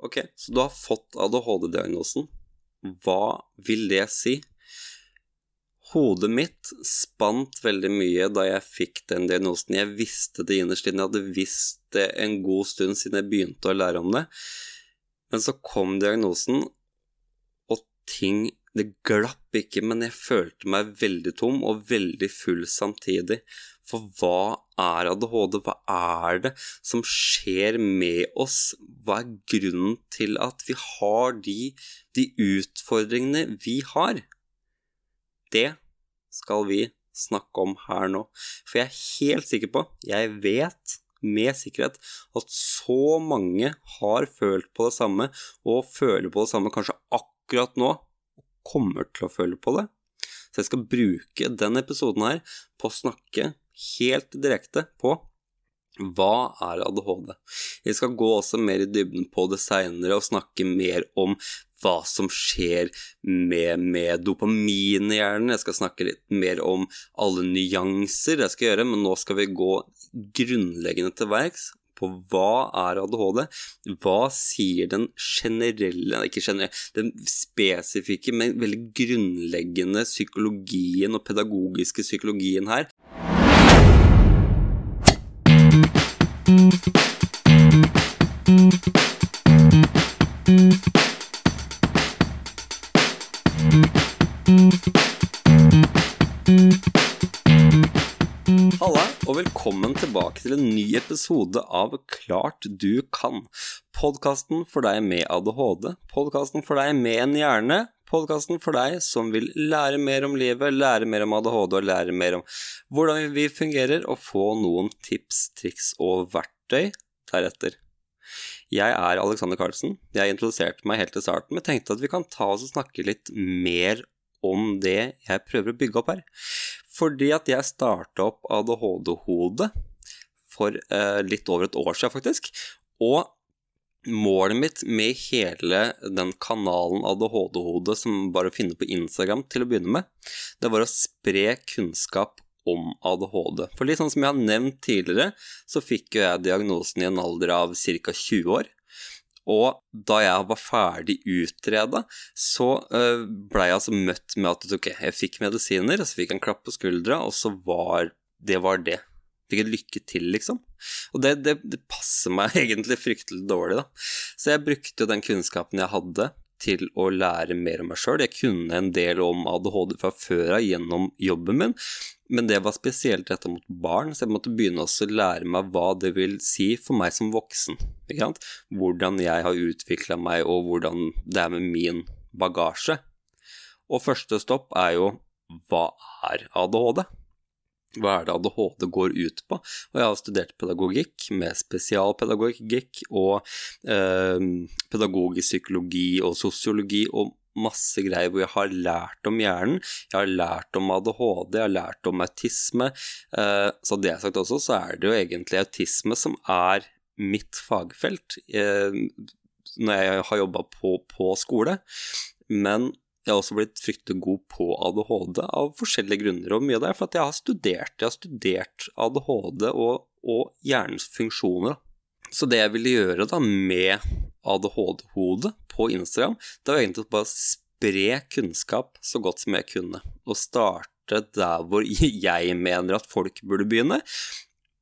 Ok, så du har fått ADHD-diagnosen. Hva vil det si? Hodet mitt spant veldig mye da jeg fikk den diagnosen. Jeg visste det innerst inne, jeg hadde visst det en god stund siden jeg begynte å lære om det. Men så kom diagnosen, og ting Det glapp ikke, men jeg følte meg veldig tom og veldig full samtidig. For hva er ADHD? Hva er det som skjer med oss? Hva er grunnen til at vi har de, de utfordringene vi har? Det skal vi snakke om her nå. For jeg er helt sikker på, jeg vet med sikkerhet at så mange har følt på det samme, og føler på det samme kanskje akkurat nå, kommer til å føle på det. Så jeg skal bruke denne episoden her på å snakke helt direkte på hva er ADHD? Jeg skal gå også mer i dybden på det seinere og snakke mer om hva som skjer med, med dopamin i hjernen. Jeg skal snakke litt mer om alle nyanser jeg skal gjøre, men nå skal vi gå grunnleggende til verks på hva er ADHD, hva sier den generelle, ikke generelle, den spesifikke, men veldig grunnleggende psykologien og pedagogiske psykologien her. Og velkommen tilbake til en ny episode av Klart du kan. Podkasten for deg med ADHD, podkasten for deg med en hjerne, podkasten for deg som vil lære mer om livet, lære mer om ADHD og lære mer om hvordan vi fungerer, og få noen tips, triks og verktøy deretter. Jeg er Alexander Karlsen. Jeg introduserte meg helt til starten, men tenkte at vi kan ta oss og snakke litt mer om det jeg prøver å bygge opp her. Fordi at jeg starta opp ADHD-hodet for eh, litt over et år siden, faktisk. Og målet mitt med hele den kanalen ADHD-hodet som bare å finne på Instagram til å begynne med, det var å spre kunnskap om ADHD. For litt sånn som jeg har nevnt tidligere, så fikk jo jeg diagnosen i en alder av ca. 20 år. Og da jeg var ferdig utreda, så uh, blei jeg altså møtt med at ok, jeg fikk medisiner, og så fikk jeg en klapp på skuldra, og så var det var det. Fikk et lykke til, liksom. Og det, det, det passer meg egentlig fryktelig dårlig, da. Så jeg brukte jo den kunnskapen jeg hadde, til å lære mer om meg sjøl. Jeg kunne en del om ADHD fra før av gjennom jobben min, men det var spesielt retta mot barn, så jeg måtte begynne å lære meg hva det vil si for meg som voksen. Hvordan jeg har utvikla meg, og hvordan det er med min bagasje. Og første stopp er jo hva er ADHD? Hva er det ADHD går ut på? Og jeg har studert pedagogikk med spesialpedagogikk og eh, pedagogisk psykologi og sosiologi og masse greier hvor jeg har lært om hjernen, jeg har lært om ADHD, jeg har lært om autisme. Eh, så det er sagt også, så er det jo egentlig autisme som er mitt fagfelt eh, når jeg har jobba på, på skole. Men jeg har også blitt fryktelig god på ADHD av forskjellige grunner, og mye av det er for at jeg har studert. Jeg har studert ADHD og, og hjernens funksjoner. Så det jeg ville gjøre da med ADHD-hodet på Instagram, det var egentlig bare å spre kunnskap så godt som jeg kunne, og starte der hvor jeg mener at folk burde begynne.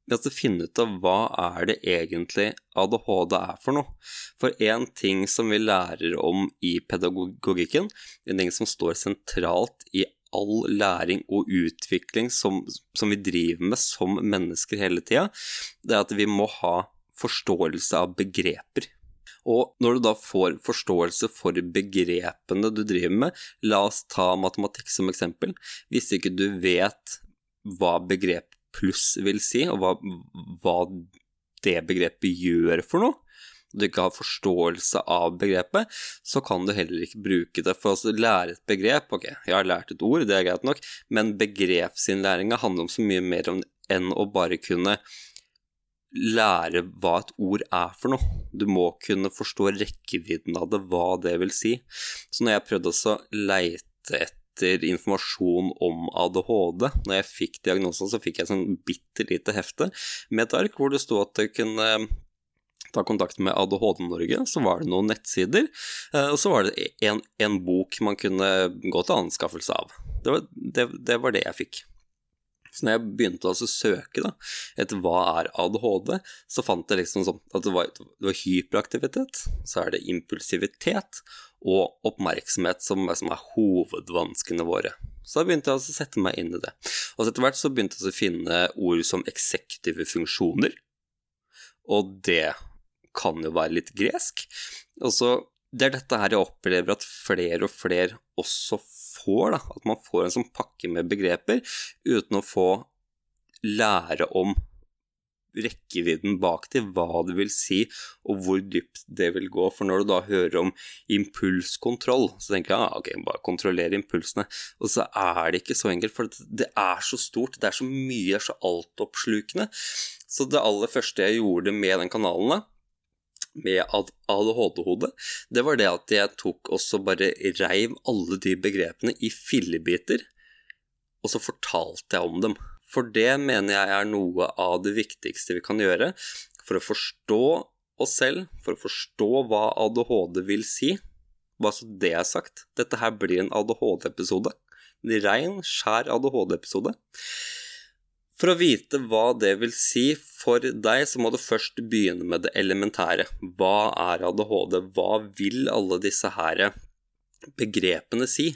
Altså finne ut av hva er det egentlig ADHD er for noe. For én ting som vi lærer om i pedagogikken, en ting som står sentralt i all læring og utvikling som, som vi driver med som mennesker hele tida, det er at vi må ha forståelse av begreper. Og når du da får forståelse for begrepene du driver med, la oss ta matematikk som eksempel. Hvis ikke du vet hva begrep pluss vil si, og hva, hva det begrepet gjør for noe, du ikke har forståelse av begrepet, så kan du heller ikke bruke det. For å lære et begrep, ok, jeg har lært et ord, det er greit nok, men begrepsinnlæringa handler om så mye mer enn å bare kunne lære hva et ord er for noe. Du må kunne forstå rekkevidden av det, hva det vil si. Så når jeg prøvde å leite etter informasjon om ADHD, når jeg fikk diagnosen, så fikk jeg sånn bitte lite hefte med et ark hvor det sto at jeg kunne ta kontakt med ADHD Norge, så var det noen nettsider, eh, og så var det en, en bok man kunne gå til anskaffelse av. Det var det, det var det, jeg fikk. Så når jeg begynte å søke da, etter hva er ADHD, så fant jeg liksom sånn at det var, det var, hyperaktivitet, så er det impulsivitet og oppmerksomhet som, som er hovedvanskene våre. Så da begynte jeg å sette meg inn i det. Og etter hvert så begynte jeg å finne ord som eksektive funksjoner, og det kan jo være litt gresk. Og så det er dette her jeg opplever at flere og flere også får, da. At man får en sånn pakke med begreper uten å få lære om rekkevidden bak til, hva det vil si, og hvor dypt det vil gå. For når du da hører om impulskontroll, så tenker jeg ah, ok, bare kontrollere impulsene. Og så er det ikke så enkelt, for det er så stort, det er så mye, det er så altoppslukende. Så det aller første jeg gjorde med den kanalen, da, med ADHD-hodet, det var det at jeg tok og så bare reiv alle de begrepene i fillebiter, og så fortalte jeg om dem. For det mener jeg er noe av det viktigste vi kan gjøre for å forstå oss selv, for å forstå hva ADHD vil si. Bare så det er sagt, dette her blir en ADHD-episode. En rein, skjær ADHD-episode. For å vite hva det vil si for deg, så må du først begynne med det elementære. Hva er ADHD? Hva vil alle disse her begrepene si?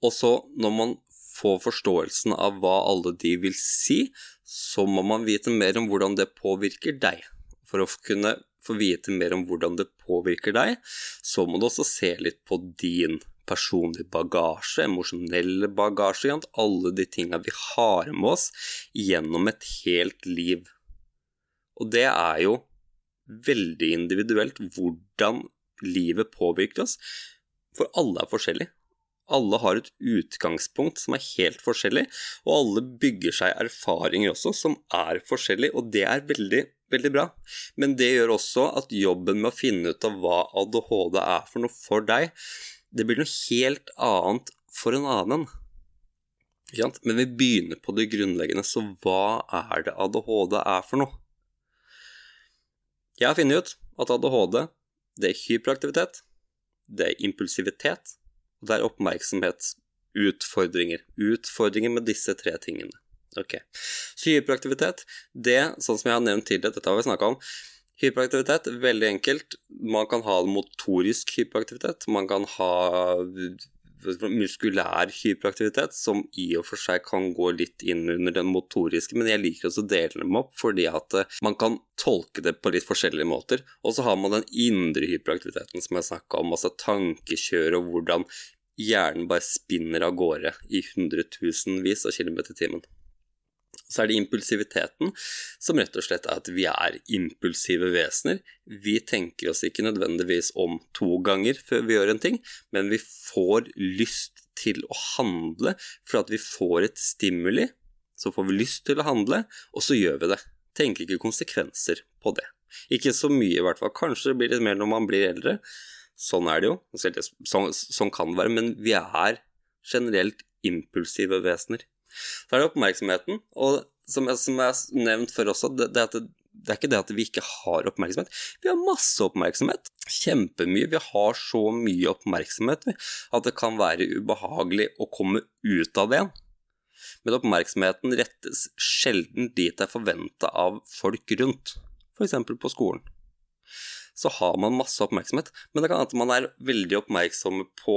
Og så, når man får forståelsen av hva alle de vil si, så må man vite mer om hvordan det påvirker deg. For å kunne få vite mer om hvordan det påvirker deg, så må du også se litt på din personlig bagasje, emosjonell bagasje, alle de tinga vi har med oss gjennom et helt liv. Og det er jo veldig individuelt hvordan livet påvirker oss, for alle er forskjellige. Alle har et utgangspunkt som er helt forskjellig, og alle bygger seg erfaringer også som er forskjellige, og det er veldig, veldig bra. Men det gjør også at jobben med å finne ut av hva ADHD er for noe for deg, det blir noe helt annet for en annen. Men vi begynner på det grunnleggende, så hva er det ADHD er for noe? Jeg har funnet ut at ADHD det er hyperaktivitet, det er impulsivitet, og det er oppmerksomhetsutfordringer. Utfordringer med disse tre tingene. Ok. Så hyperaktivitet, det, sånn som jeg har nevnt tidligere, dette har vi snakka om, Hyperaktivitet, veldig enkelt. Man kan ha motorisk hyperaktivitet. Man kan ha muskulær hyperaktivitet, som i og for seg kan gå litt inn under den motoriske, men jeg liker også å dele dem opp fordi at eh, man kan tolke det på litt forskjellige måter. Og så har man den indre hyperaktiviteten som jeg snakka om, altså tankekjør og hvordan hjernen bare spinner av gårde i hundretusenvis av kilometer i timen så er det impulsiviteten, som rett og slett er at vi er impulsive vesener. Vi tenker oss ikke nødvendigvis om to ganger før vi gjør en ting, men vi får lyst til å handle for at vi får et stimuli. Så får vi lyst til å handle, og så gjør vi det. Tenker ikke konsekvenser på det. Ikke så mye, i hvert fall. Kanskje det blir litt mer når man blir eldre. Sånn er det jo. Sånn, sånn kan det være. Men vi er generelt impulsive vesener. Så er det oppmerksomheten, og som jeg, har nevnt før også, det, det, det, det, er ikke det at vi ikke har oppmerksomhet. Vi har masse oppmerksomhet. Kjempemye. Vi har så mye oppmerksomhet at det kan være ubehagelig å komme ut av det igjen. Men oppmerksomheten rettes sjelden dit det er forventa av folk rundt, f.eks. på skolen. Så har man masse oppmerksomhet, men det kan hende man er veldig oppmerksom på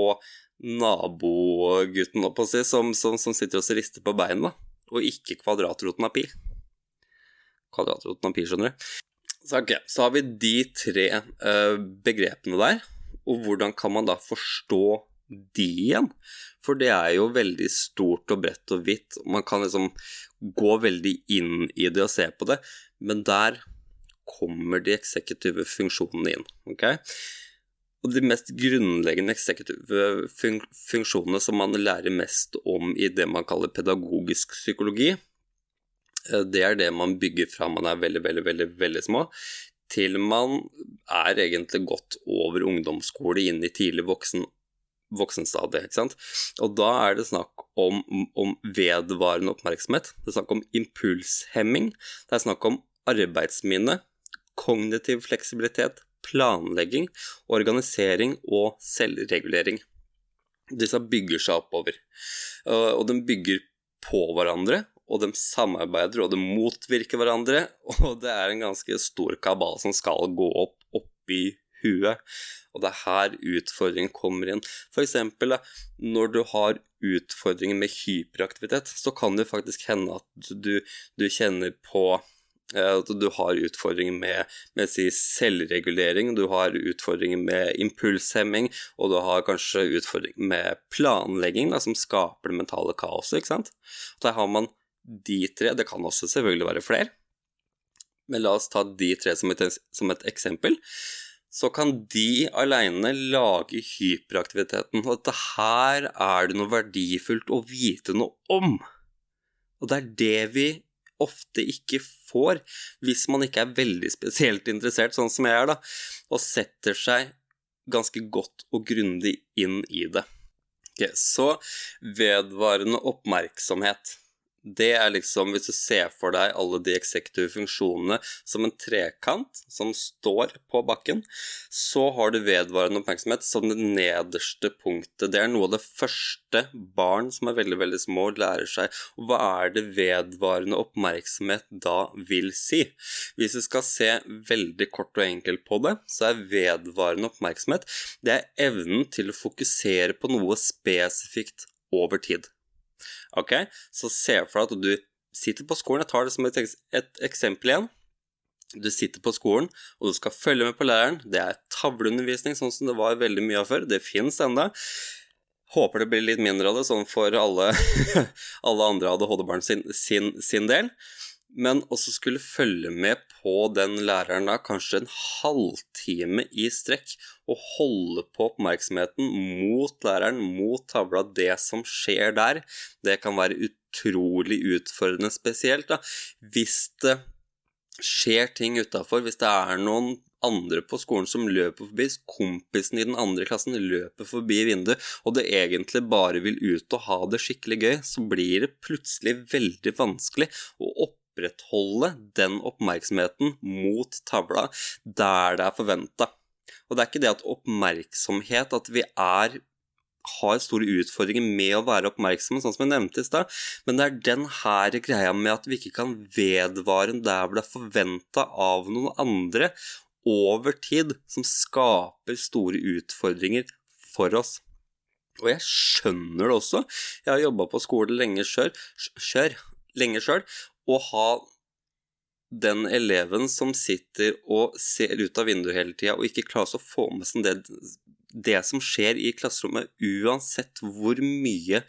nabogutten oppå si, som, som, som, sitter og rister på beina, og ikke kvadratroten av pi. Kvadratroten av pi, skjønner du. Så, okay, så har vi de tre uh, begrepene der, og hvordan kan man da forstå de igjen? For det er jo veldig stort og bredt og hvitt, og man kan liksom gå veldig inn i det og se på det, men der kommer de eksekutive funksjonene inn. ok? Og de mest grunnleggende eksekutive fun funksjonene som man lærer mest om i det man kaller pedagogisk psykologi, eh, det er det man bygger fra man er veldig, veldig, veldig, veldig små, til man er egentlig godt over ungdomsskole, inn i tidlig voksen, voksenstadiet. ikke sant? Og da er det snakk om, om vedvarende oppmerksomhet. Det er snakk om impulshemming. Det er snakk om arbeidsminne, kognitiv fleksibilitet, planlegging, organisering og selvregulering. Disse bygger seg oppover, og de bygger på hverandre, og de samarbeider, og de motvirker hverandre, og det er en ganske stor kabal som skal gå opp oppi huet. Og det er her utfordringen kommer inn. Eksempel når du har utfordringer med hyperaktivitet, så kan det faktisk hende at du, du kjenner på Eh, du har utfordringer med, med si, selvregulering, du har utfordringer med impulshemming, og du har kanskje utfordringer med planlegging, da, som skaper det mentale kaoset. ikke sant? Der har man de tre, det kan også selvfølgelig være flere, men la oss ta de tre som et, som et eksempel. Så kan de aleine lage hyperaktiviteten, og dette her er det noe verdifullt å vite noe om. Og det er det vi ofte ikke får hvis man ikke er veldig spesielt interessert, sånn som jeg er, da, og setter seg ganske godt og grundig inn i det. Okay, så vedvarende oppmerksomhet. Det er liksom, hvis du ser for deg alle de eksektive funksjonene som en trekant som står på bakken, så har du vedvarende oppmerksomhet som det nederste punktet. Det er noe av det første barn som er veldig, veldig små, lærer seg. Og hva er det vedvarende oppmerksomhet da vil si? Hvis vi skal se veldig kort og enkelt på det, så er vedvarende oppmerksomhet det er evnen til å fokusere på noe spesifikt over tid. Ok, Så se for deg at du sitter på skolen. Jeg tar det som et, et eksempel igjen. Du sitter på skolen, og du skal følge med på læreren. Det er tavleundervisning, sånn som det var veldig mye av før. Det fins ennå. Håper det blir litt mindre av det, sånn for alle, alle andre ADHD-barn sin, sin, sin del men også skulle følge med på den læreren da kanskje en halvtime i strekk, og holde på oppmerksomheten mot læreren, mot tavla, det som skjer der, det kan være utrolig utfordrende, spesielt da, hvis det skjer ting utafor, hvis det er noen andre på skolen som løper forbi, kompisen i den andre klassen løper forbi vinduet, og det egentlig bare vil ut og ha det skikkelig gøy, så blir det plutselig veldig vanskelig å opp opprettholde den oppmerksomheten mot tavla der det er forventa. Og det er ikke det at oppmerksomhet, at vi er har store utfordringer med å være oppmerksomme, sånn som jeg nevnte i stad, men det er den her greia med at vi ikke kan vedvare der hvor det er forventa av noen andre over tid, som skaper store utfordringer for oss. Og jeg skjønner det også. Jeg har jobba på skole lenge sjøl, lenge sjøl, å ha den eleven som sitter og ser ut av vinduet hele tida og ikke klarer å få med seg det, det som skjer i klasserommet, uansett hvor mye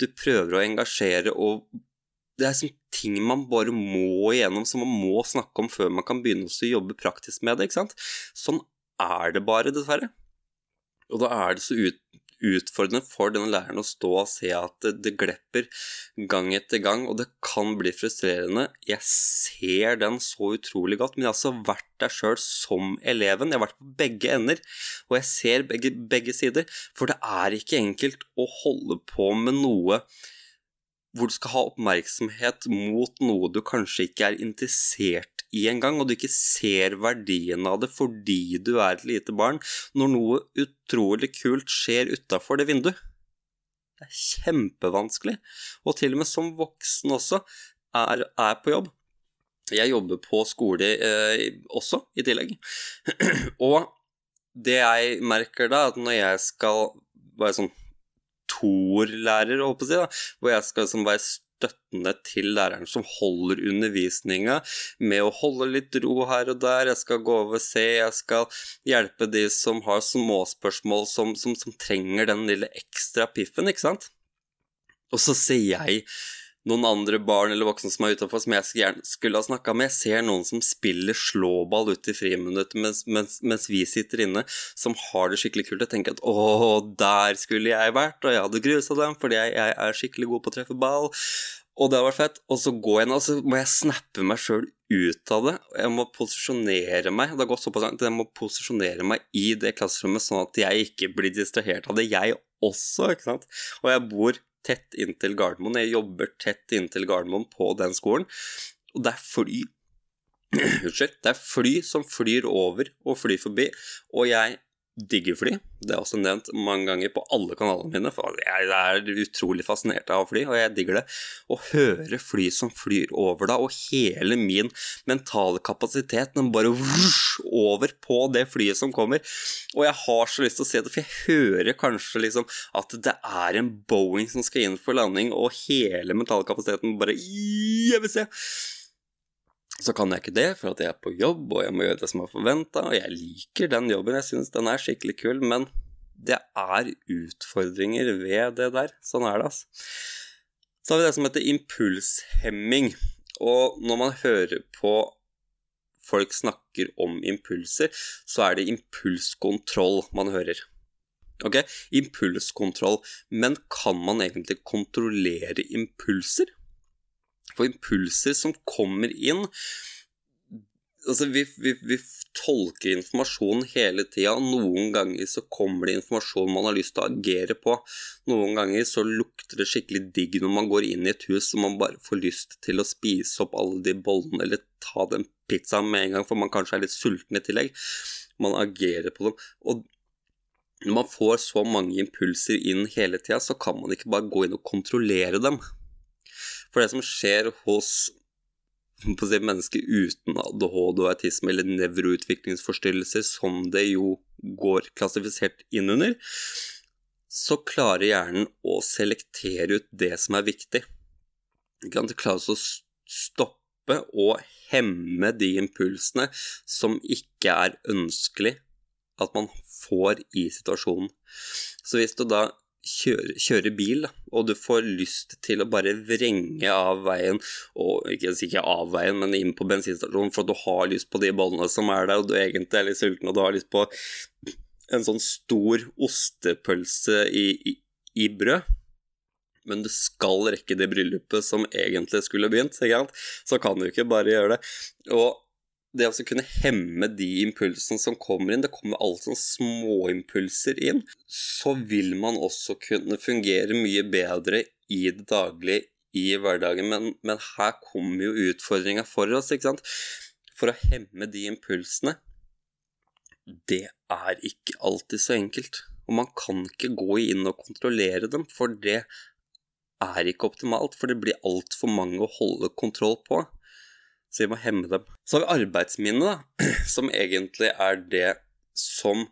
du prøver å engasjere og det er sånne ting man bare må igjennom, som man må snakke om før man kan begynne å jobbe praktisk med det. ikke sant? Sånn er det bare, dessverre. Og da er det så ut, utfordrende for denne læreren å stå og se at det, glepper gang etter gang, og det kan bli frustrerende. Jeg ser den så utrolig godt, men jeg har også vært der sjøl som eleven. Jeg har vært på begge ender, og jeg ser begge, begge sider. For det er ikke enkelt å holde på med noe hvor du skal ha oppmerksomhet mot noe du kanskje ikke er interessert i engang, og du ikke ser verdien av det fordi du er et lite barn, når noe utrolig kult skjer utafor det vinduet. Det er kjempevanskelig, og til og med som voksen også er, er på jobb. Jeg jobber på skole eh, også, i tillegg. og det jeg merker da, at når jeg skal være sånn Tor-lærer, holdt på å si, da, hvor jeg skal liksom være støttende til læreren som holder undervisninga, med å holde litt ro her og der. Jeg skal gå over og se, jeg skal hjelpe de som har småspørsmål som, som, som trenger den lille ekstra piffen, ikke sant? Og så ser jeg noen andre barn eller voksne som er utafor, som jeg gjerne skulle ha snakka med. Jeg ser noen som spiller slåball ute i friminuttet mens, mens, mens, vi sitter inne, som har det skikkelig kult. Jeg tenker at å, der skulle jeg vært, og jeg hadde grusa dem fordi jeg, jeg, er skikkelig god på å treffe ball. Og det har vært fett. Og så går jeg inn, og så må jeg snappe meg sjøl ut av det. Jeg må posisjonere meg det har gått såpass langt, jeg må posisjonere meg i det klasserommet sånn at jeg ikke blir distrahert av det, jeg også. ikke sant? Og jeg bor tett inntil Gardermoen. Jeg jobber tett inntil Gardermoen på den skolen. Og det er fly Unnskyld. Det er fly som flyr over og flyr forbi, og jeg digger fly. Det er også nevnt mange ganger på alle kanalene mine, for jeg er utrolig fascinert av fly, og jeg digger det. Å høre fly som flyr over da, og hele min mentale kapasitet, den bare vush, over på det flyet som kommer. Og jeg har så lyst til å se det, for jeg hører kanskje liksom at det er en Boeing som skal inn for landing, og hele mentalkapasiteten bare Jeg vil se! Så kan jeg ikke det, for at jeg er på jobb, og jeg må gjøre det som er forventa, og jeg liker den jobben, jeg syns den er skikkelig kul, men det er utfordringer ved det der. Sånn er det, altså. Så har vi det som heter impulshemming, og når man hører på folk snakker om impulser, så er det impulskontroll man hører. Ok, impulskontroll, men kan man egentlig kontrollere impulser? For impulser som kommer inn Altså, vi, vi, vi tolker informasjonen hele tida. Noen ganger så kommer det informasjon man har lyst til å agere på. Noen ganger så lukter det skikkelig digg når man går inn i et hus og man bare får lyst til å spise opp alle de bollene eller ta den pizzaen med en gang, for man kanskje er litt sulten i tillegg. Man agerer på dem. Og når man får så mange impulser inn hele tida, så kan man ikke bare gå inn og kontrollere dem. For det som skjer hos si, mennesker uten ADHD og autisme eller nevroutviklingsforstyrrelser, som det jo går klassifisert inn under, så klarer hjernen å selektere ut det som er viktig. Det klarer å stoppe og hemme de impulsene som ikke er ønskelig at man får i situasjonen. Så hvis du da kjøre, kjøre bil, og du får lyst til å bare vrenge av veien, og ikke ikke av veien, men inn på bensinstasjonen, for at du har lyst på de bollene som er der, og du egentlig er litt sulten, og du har lyst på en sånn stor ostepølse i, i, i brød, men du skal rekke det bryllupet som egentlig skulle begynt, så kan du ikke bare gjøre det. Og det å kunne hemme de impulsene som kommer inn, det kommer alle sånne småimpulser inn, så vil man også kunne fungere mye bedre i det daglige, i hverdagen. Men, men her kommer jo utfordringa for oss, ikke sant. For å hemme de impulsene, det er ikke alltid så enkelt. Og man kan ikke gå inn og kontrollere dem, for det er ikke optimalt. For det blir altfor mange å holde kontroll på så vi må hemme dem. Så har vi arbeidsminnet, da, som egentlig er det som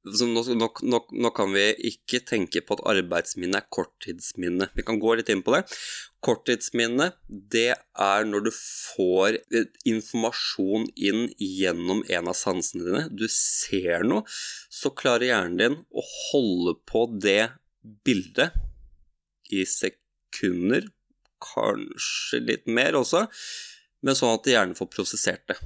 nå, nå, nå, nå, kan vi ikke tenke på at arbeidsminne er korttidsminne. Vi kan gå litt inn på det. Korttidsminne, det er når du får informasjon inn gjennom en av sansene dine. Du ser noe, så klarer hjernen din å holde på det bildet i sekunder, kanskje litt mer også, men sånn at hjernen får prosessert det.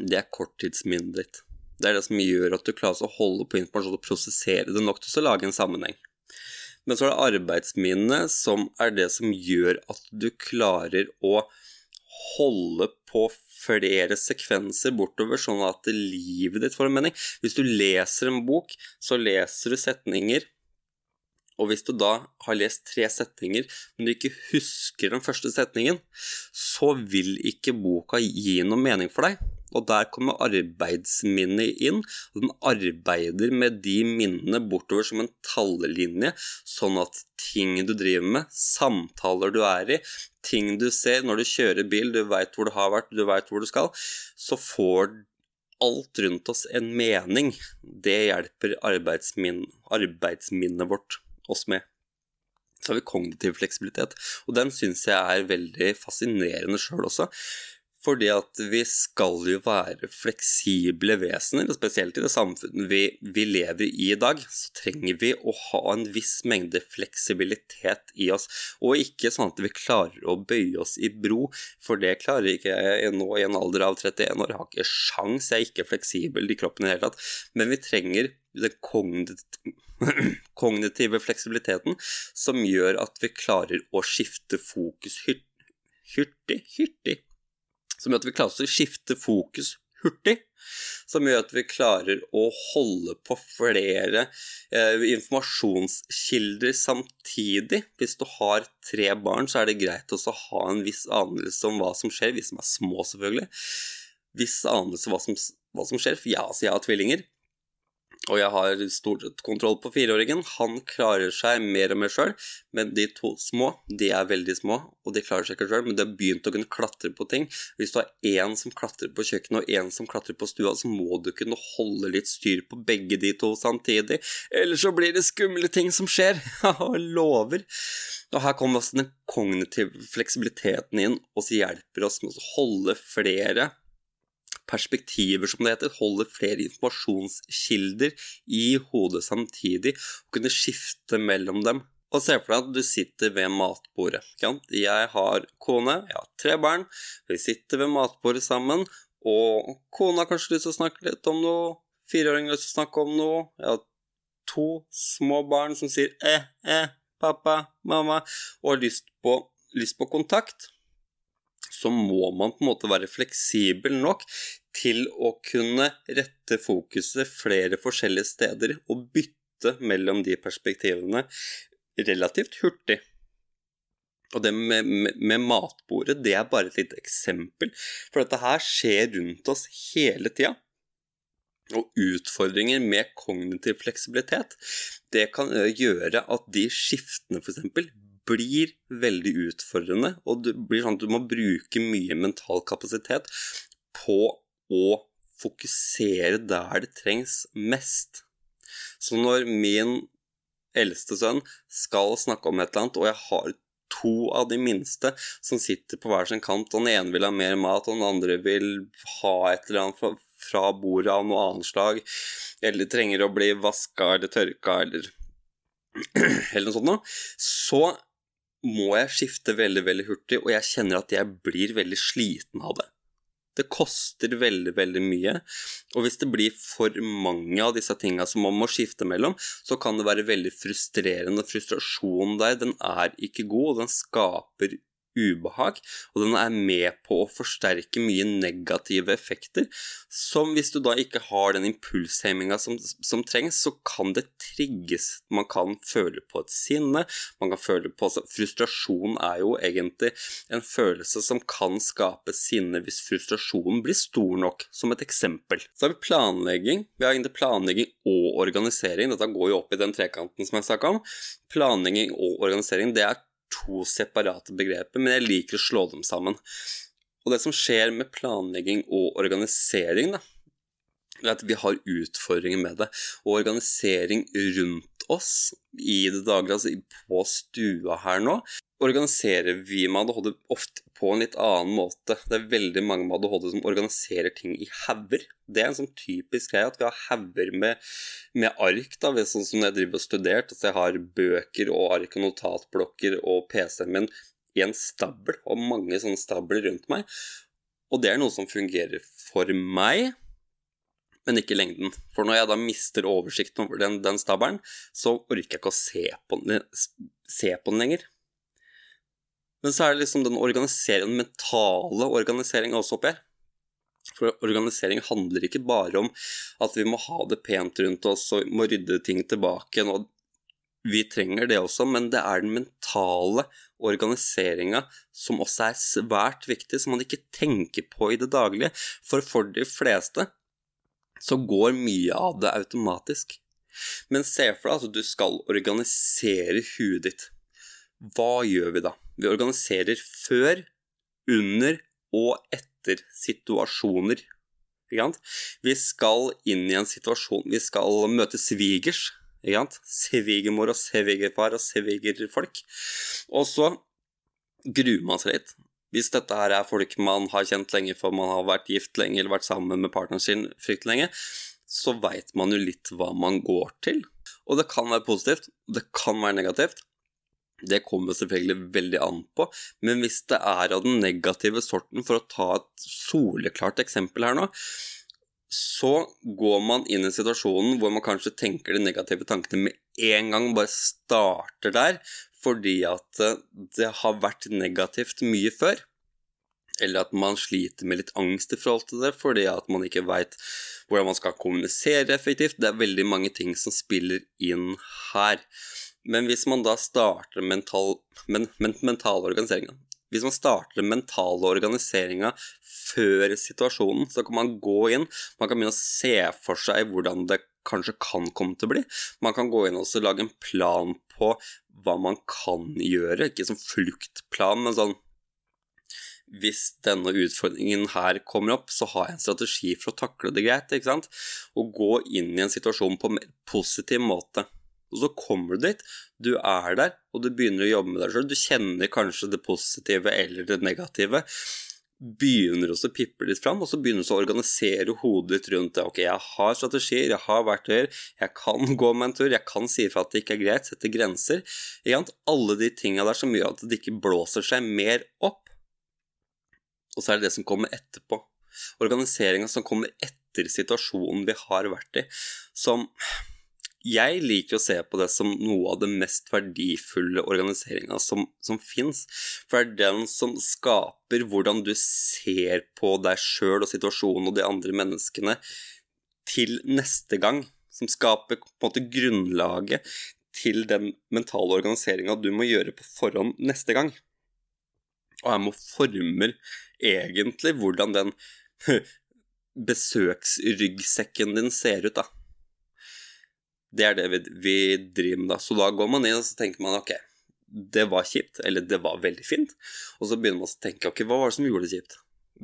Det er korttidsminnet ditt. Det er det som gjør at du klarer å holde på informasjon og prosessere det nok til å lage en sammenheng. Men så er det arbeidsminnet som er det som gjør at du klarer å holde på flere sekvenser bortover, sånn at livet ditt får en mening. Hvis du leser en bok, så leser du setninger og hvis du da har lest tre setninger, men du ikke husker den første setningen, så vil ikke boka gi noe mening for deg. Og der kommer arbeidsminnet inn, og den arbeider med de minnene bortover som en tallelinje, sånn at ting du driver med, samtaler du er i, ting du ser når du kjører bil, du veit hvor du har vært, du veit hvor du skal, så får alt rundt oss en mening. Det hjelper arbeidsmin arbeidsminnet vårt oss med. Så har vi kognitiv fleksibilitet, og den syns jeg er veldig fascinerende sjøl også. Fordi at vi skal jo være fleksible vesener, og spesielt i det samfunnet vi, vi, lever i i dag, så trenger vi å ha en viss mengde fleksibilitet i oss. Og ikke sånn at vi klarer å bøye oss i bro, for det klarer ikke jeg nå i en alder av 31 år. Jeg har ikke sjans, jeg er ikke fleksibel i kroppen i det hele tatt. Men vi trenger den kognitive fleksibiliteten som gjør at vi klarer å skifte fokus hurtig, hurtig, som gjør at vi klarer å skifte fokus hurtig, som gjør at vi klarer å holde på flere eh, informasjonskilder samtidig. Hvis du har tre barn, så er det greit å ha en viss anelse om hva som skjer, hvis de er små, selvfølgelig. Viss anelse hva som, hva som skjer. For ja, altså jeg har tvillinger. Og jeg har stort kontroll på fireåringen. Han klarer seg mer og mer sjøl, men de to små de er veldig små, og de klarer seg ikke sjøl, men de har begynt å kunne klatre på ting. Hvis du har én som klatrer på kjøkkenet og én som klatrer på stua, så må du kunne holde litt styr på begge de to samtidig, ellers så blir det skumle ting som skjer. Jeg lover. Og her kommer også den kognitive fleksibiliteten inn, og så hjelper oss med å holde flere perspektiver, som det heter, holde flere informasjonskilder i hodet samtidig, og kunne skifte mellom dem. Og se for deg at du sitter ved matbordet. Jeg har kone, jeg har tre barn, vi sitter ved matbordet sammen, og kona har kanskje lyst til å snakke litt om noe, fireåringen har lyst til å snakke om noe, jeg har to små barn som sier eh, eh, pappa, mamma, og har lyst på, lyst på kontakt så må man på en måte være fleksibel nok til å kunne rette fokuset flere forskjellige steder og bytte mellom de perspektivene relativt hurtig. Og det med, med, med, matbordet, det er bare et lite eksempel, for dette her skjer rundt oss hele tida. Og utfordringer med kognitiv fleksibilitet, det kan gjøre at de skiftene f.eks blir veldig utfordrende, og det blir sånn at du må bruke mye mental kapasitet på å fokusere der det trengs mest. Så når min eldste sønn skal snakke om et eller annet, og jeg har to av de minste som sitter på hver sin kant, og den ene vil ha mer mat, og den andre vil ha et eller annet fra, bordet av noe annet slag, eller trenger å bli vaska eller tørka eller eller noe sånt noe, så må jeg skifte veldig, veldig hurtig, og jeg kjenner at jeg blir veldig sliten av det. Det koster veldig, veldig mye, og hvis det blir for mange av disse tinga som man må skifte mellom, så kan det være veldig frustrerende. Frustrasjonen der, den er ikke god, og den skaper ubehag, og den er med på å forsterke mye negative effekter, som hvis du da ikke har den impulshemminga som, som, trengs, så kan det trigges. Man kan føle på et sinne, man kan føle på Frustrasjon er jo egentlig en følelse som kan skape sinne hvis frustrasjonen blir stor nok, som et eksempel. Så har vi planlegging. Vi har egentlig planlegging og organisering. Dette går jo opp i den trekanten som jeg snakka om. Planlegging og organisering, det er to separate begreper, men jeg liker å slå dem sammen. Og det som skjer med planlegging og organisering, da, er at vi har utfordringer med det. Og organisering rundt oss i det daglige, altså på stua her nå, organiserer vi med ADHD ofte på en litt annen måte. Det er veldig mange med ADHD som organiserer ting i hauger. Det er en sånn typisk greie at vi har hauger med, med, ark, da, sånn som jeg driver og studert. At jeg har bøker og ark og notatblokker og PC-en min i en stabel, og mange sånne stabler rundt meg. Og det er noe som fungerer for meg, men ikke lengden. For når jeg da mister oversikten over den, den stabelen, så orker jeg ikke å se på den, se på den lenger. Men så er det liksom den organiseringen, mentale organiseringa også oppi her. For organisering handler ikke bare om at vi må ha det pent rundt oss og må rydde ting tilbake. og vi trenger det også, men det er den mentale organiseringa som også er svært viktig, som man ikke tenker på i det daglige. For for de fleste så går mye av det automatisk. Men se for deg at du skal organisere huet ditt. Hva gjør vi da? Vi organiserer før, under og etter situasjoner. Vi skal inn i en situasjon Vi skal møte svigers. Svigermor og svigerfar og svigerfolk. Og så gruer man seg litt. Hvis dette her er folk man har kjent lenge for man har vært gift lenge eller vært sammen med partneren sin fryktelig lenge, så veit man jo litt hva man går til. Og det kan være positivt, det kan være negativt. Det kommer selvfølgelig veldig an på, men hvis det er av den negative sorten, for å ta et soleklart eksempel her nå, så går man inn i situasjonen hvor man kanskje tenker de negative tankene med en gang, bare starter der, fordi at det har vært negativt mye før. eller at man sliter med litt angst i forhold til det fordi at man ikke veit hvordan man skal kommunisere effektivt. Det er veldig mange ting som spiller inn her. Men hvis man da starter mental, men, men, mentale organiseringa Hvis man starter den mentale organiseringa før situasjonen, så kan man gå inn, man kan begynne å se for seg hvordan det kanskje kan komme til å bli. Man kan gå inn og lage en plan på hva man kan gjøre, ikke som fluktplan, men sånn hvis denne utfordringen her kommer opp, så har jeg en strategi for å takle det greit. ikke sant? Og gå inn i en situasjon på en mer positiv måte. Og så kommer du dit, du er der, og du begynner å jobbe med deg sjøl. Du kjenner kanskje det positive eller det negative. Begynner også å pippe litt fram, og så begynner du å organisere hodet ditt rundt det. Ok, jeg har strategier, jeg har verktøyer, jeg kan gå med en tur, jeg kan si ifra at det ikke er greit, sette grenser. Alle de tinga der som gjør at det ikke blåser seg mer opp og så er det det som kommer etterpå. Organiseringa som kommer etter situasjonen vi har vært i, som jeg liker å se på det som noe av det mest verdifulle organiseringa som, som fins. For det er den som skaper hvordan du ser på deg sjøl og situasjonen og de andre menneskene til neste gang. Som skaper på en måte grunnlaget til den mentale organiseringa du må gjøre på forhånd neste gang. Og jeg må former egentlig hvordan den besøksryggsekken din ser ut, da. Det er det vi, vi driver med, da. Så da går man inn og så tenker man ok, det var kjipt, eller det var veldig fint. Og så begynner man å tenke ok, hva var det som gjorde det kjipt?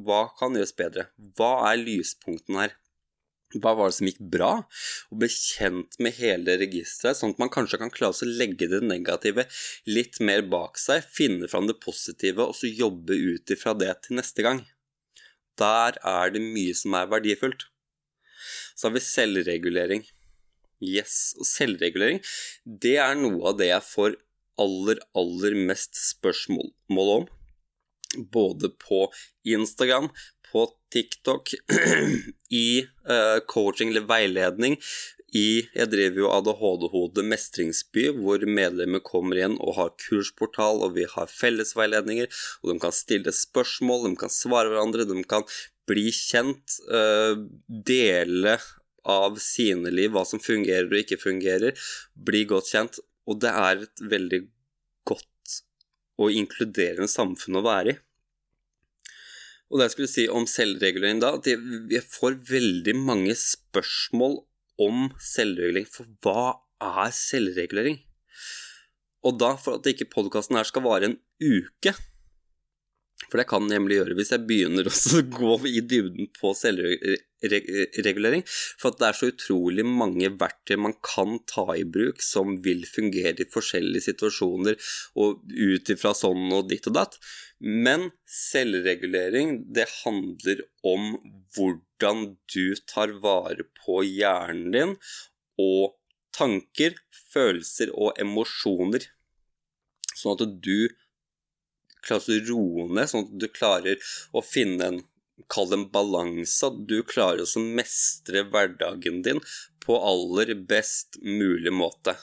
Hva kan gjøres bedre? Hva er lyspunkten her? hva var det som gikk bra, og bli kjent med hele registeret, sånn at man kanskje kan klare å legge det negative litt mer bak seg, finne fram det positive, og så jobbe ut ifra det til neste gang. Der er det mye som er verdifullt. Så har vi selvregulering. Yes, og selvregulering, det er noe av det jeg får aller, aller mest spørsmål om. Både på Instagram, på TikTok, i uh, coaching eller veiledning. I, jeg driver jo ADHD-hode mestringsby, hvor medlemmer kommer inn og har kursportal, og vi har fellesveiledninger, og de kan stille spørsmål, de kan svare hverandre, de kan bli kjent, uh, dele av sine liv, hva som fungerer og ikke fungerer, bli godt kjent. Og det er et veldig godt og inkluderende samfunn å være i. Og det jeg skulle si om selvregulering da, at jeg får veldig mange spørsmål om selvregulering. For hva er selvregulering? Og da, for at ikke podkasten her skal vare en uke, for det kan nemlig gjøre hvis jeg begynner å gå i dybden på selvregulering. For det er så utrolig mange verktøy man kan ta i bruk som vil fungere i forskjellige situasjoner og ut ifra sånn og ditt og datt. Men selvregulering, det handler om hvordan du tar vare på hjernen din og tanker, følelser og emosjoner. Sånn at du klarer å roe sånn at du klarer å finne en Kall det en balanse, at du klarer å mestre hverdagen din på aller best mulig måte.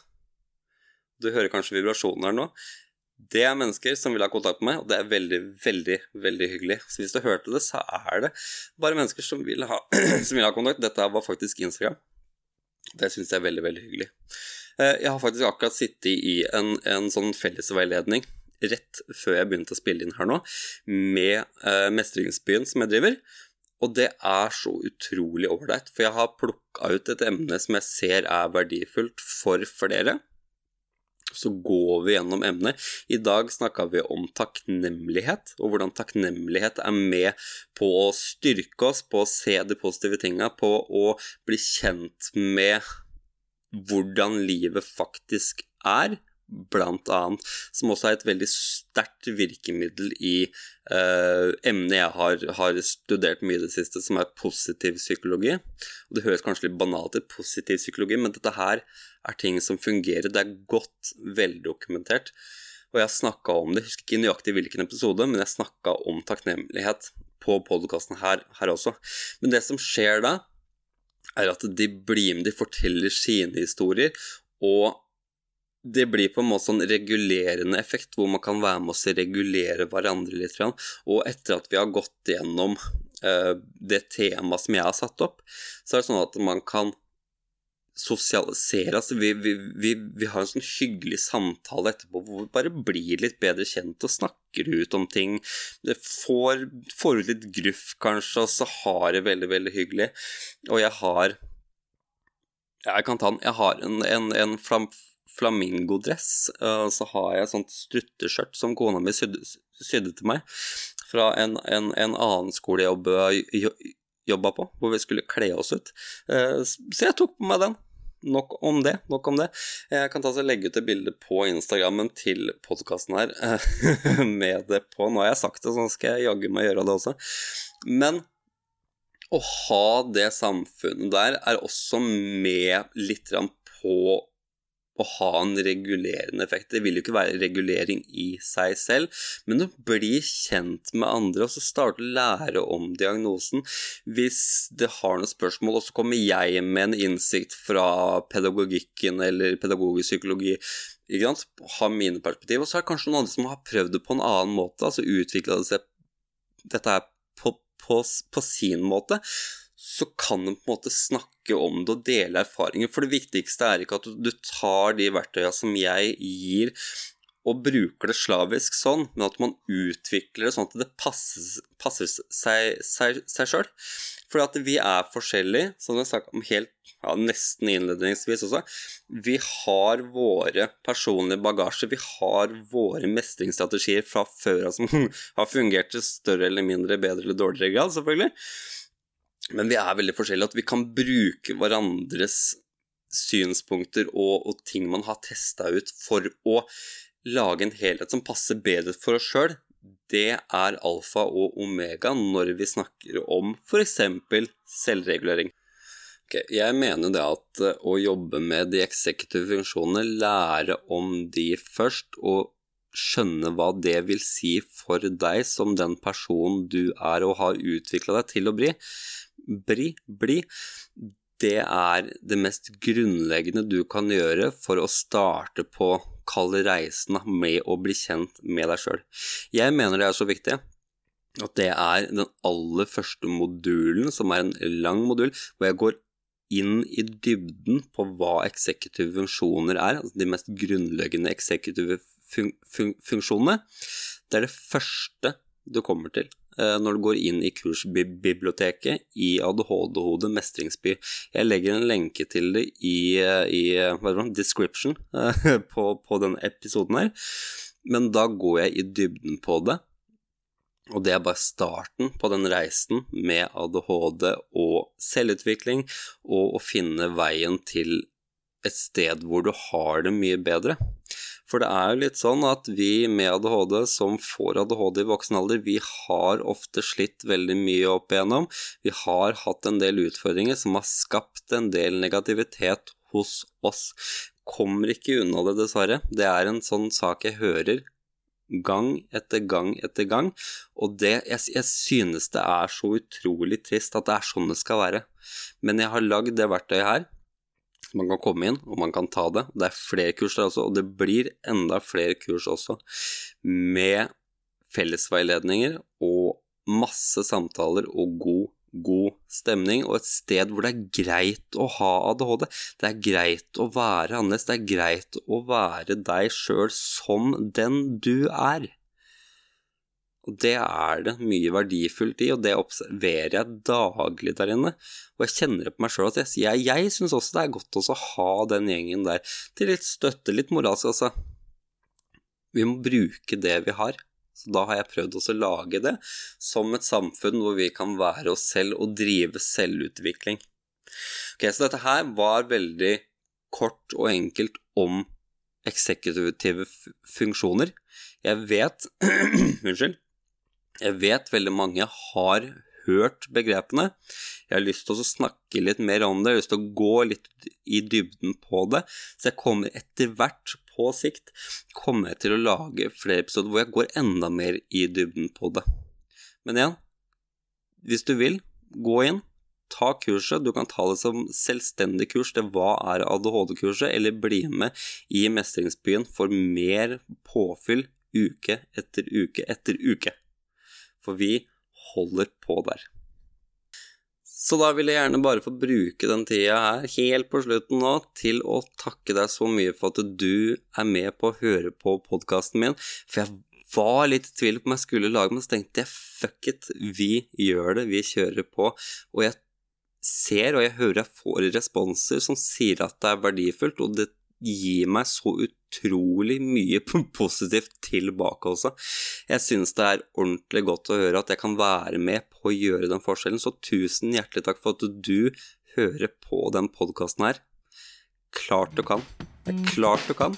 Du hører kanskje vibrasjonen her nå. Det er mennesker som vil ha kontakt med meg, og det er veldig, veldig veldig hyggelig. Så hvis du hørte det, så er det bare mennesker som vil ha, som vil ha kontakt. Dette var faktisk Instagram. Det syns jeg er veldig, veldig hyggelig. Eh, jeg har faktisk akkurat sittet i en, en sånn fellesveiledning rett før jeg begynte å spille inn her nå, med uh, Mestringsbyen som jeg driver. Og det er så utrolig ålreit, for jeg har plukka ut et emne som jeg ser er verdifullt for flere. Så går vi gjennom emnet. I dag snakka vi om takknemlighet, og hvordan takknemlighet er med på å styrke oss, på å se de positive tinga, på å bli kjent med hvordan livet faktisk er, blant annet, som også er et veldig sterkt virkemiddel i uh, emnet jeg har, har, studert mye i det siste, som er positiv psykologi. Og Det høres kanskje litt banalt ut, positiv psykologi, men dette her er ting som fungerer. Det er godt veldokumentert. Og jeg snakka om det, jeg husker ikke nøyaktig hvilken episode, men jeg snakka om takknemlighet på podkasten her, her også. Men det som skjer da, er at de blir med, de forteller sine historier, og det blir på en måte sånn regulerende effekt, hvor man kan være med oss og regulere hverandre litt. Og etter at vi har gått gjennom uh, det temaet som jeg har satt opp, så er det sånn at man kan sosialisere. Altså vi, vi, vi, vi, har en sånn hyggelig samtale etterpå hvor vi bare blir litt bedre kjent og snakker ut om ting. Det får, får ut litt gruff, kanskje, og så har det veldig, veldig hyggelig. Og jeg har Jeg kan ta den. Jeg har en, en, en flam, flamingodress. Uh, så har jeg sånt strutteskjørt som kona mi sydde, sydde til meg fra en, en, en annen skole jeg jobba på, hvor vi skulle kle oss ut. Uh, så jeg tok på meg den. Nok om det. nok om det. Jeg kan ta og legge ut et bilde på Instagrammen til podkasten her med det på. Nå har jeg sagt det, så skal jeg jaggu meg gjøre det også. Men å ha det samfunnet der er også med litt på å ha en regulerende effekt. Det vil jo ikke være regulering i seg selv, men å bli kjent med andre og så starte å lære om diagnosen. Hvis det har noen spørsmål, og så kommer jeg med en innsikt fra pedagogikken eller pedagogisk psykologi, ikke sant? har mine perspektiv, og så er det kanskje noen andre som har prøvd det på en annen måte, altså utvikla det seg dette er på, på, på sin måte så kan en på en måte snakke om det og dele erfaringer. For det viktigste er ikke at du tar de verktøyene som jeg gir, og bruker det slavisk sånn, men at man utvikler det sånn at det passer, passer seg, seg, seg sjøl. For at vi er forskjellige, som jeg snakket om helt ja, nesten innledningsvis også. Vi har våre personlige bagasjer, vi har våre mestringsstrategier fra før av som har fungert til større eller mindre, bedre eller dårligere grad, selvfølgelig. Men vi er veldig forskjellige, at vi kan bruke hverandres synspunkter og, og ting man har testa ut for å lage en helhet som passer bedre for oss sjøl, det er alfa og omega når vi snakker om f.eks. selvregulering. Okay, jeg mener det at eh, å jobbe med de eksekutive funksjonene, lære om de først, og skjønne hva det vil si for deg som den personen du er og har utvikla deg til å bli, bli, bli, det er det mest grunnleggende du kan gjøre for å starte på kall reisen med å bli kjent med deg sjøl. Jeg mener det er så viktig at det er den aller første modulen, som er en lang modul, hvor jeg går inn i dybden på hva eksekutive funksjoner er, altså de mest grunnleggende eksekutive fun fun funksjonene. Det er det første du kommer til når du går inn i kursbiblioteket i ADHD-hodet mestringsby. Jeg legger en lenke til det i, eh, i det, description eh, på, på denne episoden her. Men da går jeg i dybden på det, og det er bare starten på den reisen med ADHD og selvutvikling, og å finne veien til et sted hvor du har det mye bedre. For det er jo litt sånn at vi med ADHD, som får ADHD i voksen alder, vi har ofte slitt veldig mye opp igjennom. Vi har hatt en del utfordringer som har skapt en del negativitet hos oss. Kommer ikke unna det, dessverre. Det er en sånn sak jeg hører gang etter gang etter gang, og det, jeg, jeg, synes det er så utrolig trist at det er sånn det skal være. Men jeg har lagd det verktøyet her, man kan komme inn, og man kan ta det. Det er flere kurs der også, og det blir enda flere kurs også, med fellesveiledninger og masse samtaler og god, god stemning, og et sted hvor det er greit å ha ADHD. Det er greit å være annerledes, det er greit å være deg sjøl som den du er. Og det er det mye verdifullt i, og det observerer jeg daglig der inne. Og jeg kjenner det på meg sjøl at jeg, jeg, jeg syns også det er godt å ha den gjengen der til litt støtte, litt moralsk, altså. Vi må bruke det vi har. Så da har jeg prøvd også å lage det som et samfunn hvor vi kan være oss selv og drive selvutvikling. Ok, Så dette her var veldig kort og enkelt om eksekutive funksjoner. Jeg vet Unnskyld. Jeg vet veldig mange har hørt begrepene. Jeg har lyst til å snakke litt mer om det, jeg har lyst til å gå litt i dybden på det. Så jeg kommer etter hvert, på sikt, kommer jeg til å lage flere episoder hvor jeg går enda mer i dybden på det. Men igjen, hvis du vil, gå inn, ta kurset. Du kan ta det som selvstendig kurs til Hva er ADHD-kurset, eller bli med i Mestringsbyen for mer påfyll uke etter uke etter uke. For vi holder på der. Så da vil jeg gjerne bare få bruke den tida her, helt på slutten nå, til å takke deg så mye for at du er med på å høre på podkasten min. For jeg var litt i tvil på om jeg skulle lage men så tenkte jeg fuck it, vi gjør det, vi kjører på. Og jeg ser og jeg hører jeg får responser som sier at det er verdifullt, og det gir meg så utrolig mye positivt tilbake også. Jeg synes det er ordentlig godt å høre at jeg kan være med på å gjøre den forskjellen, så tusen hjertelig takk for at du hører på den podkasten her. Klart du kan. Det er klart du kan.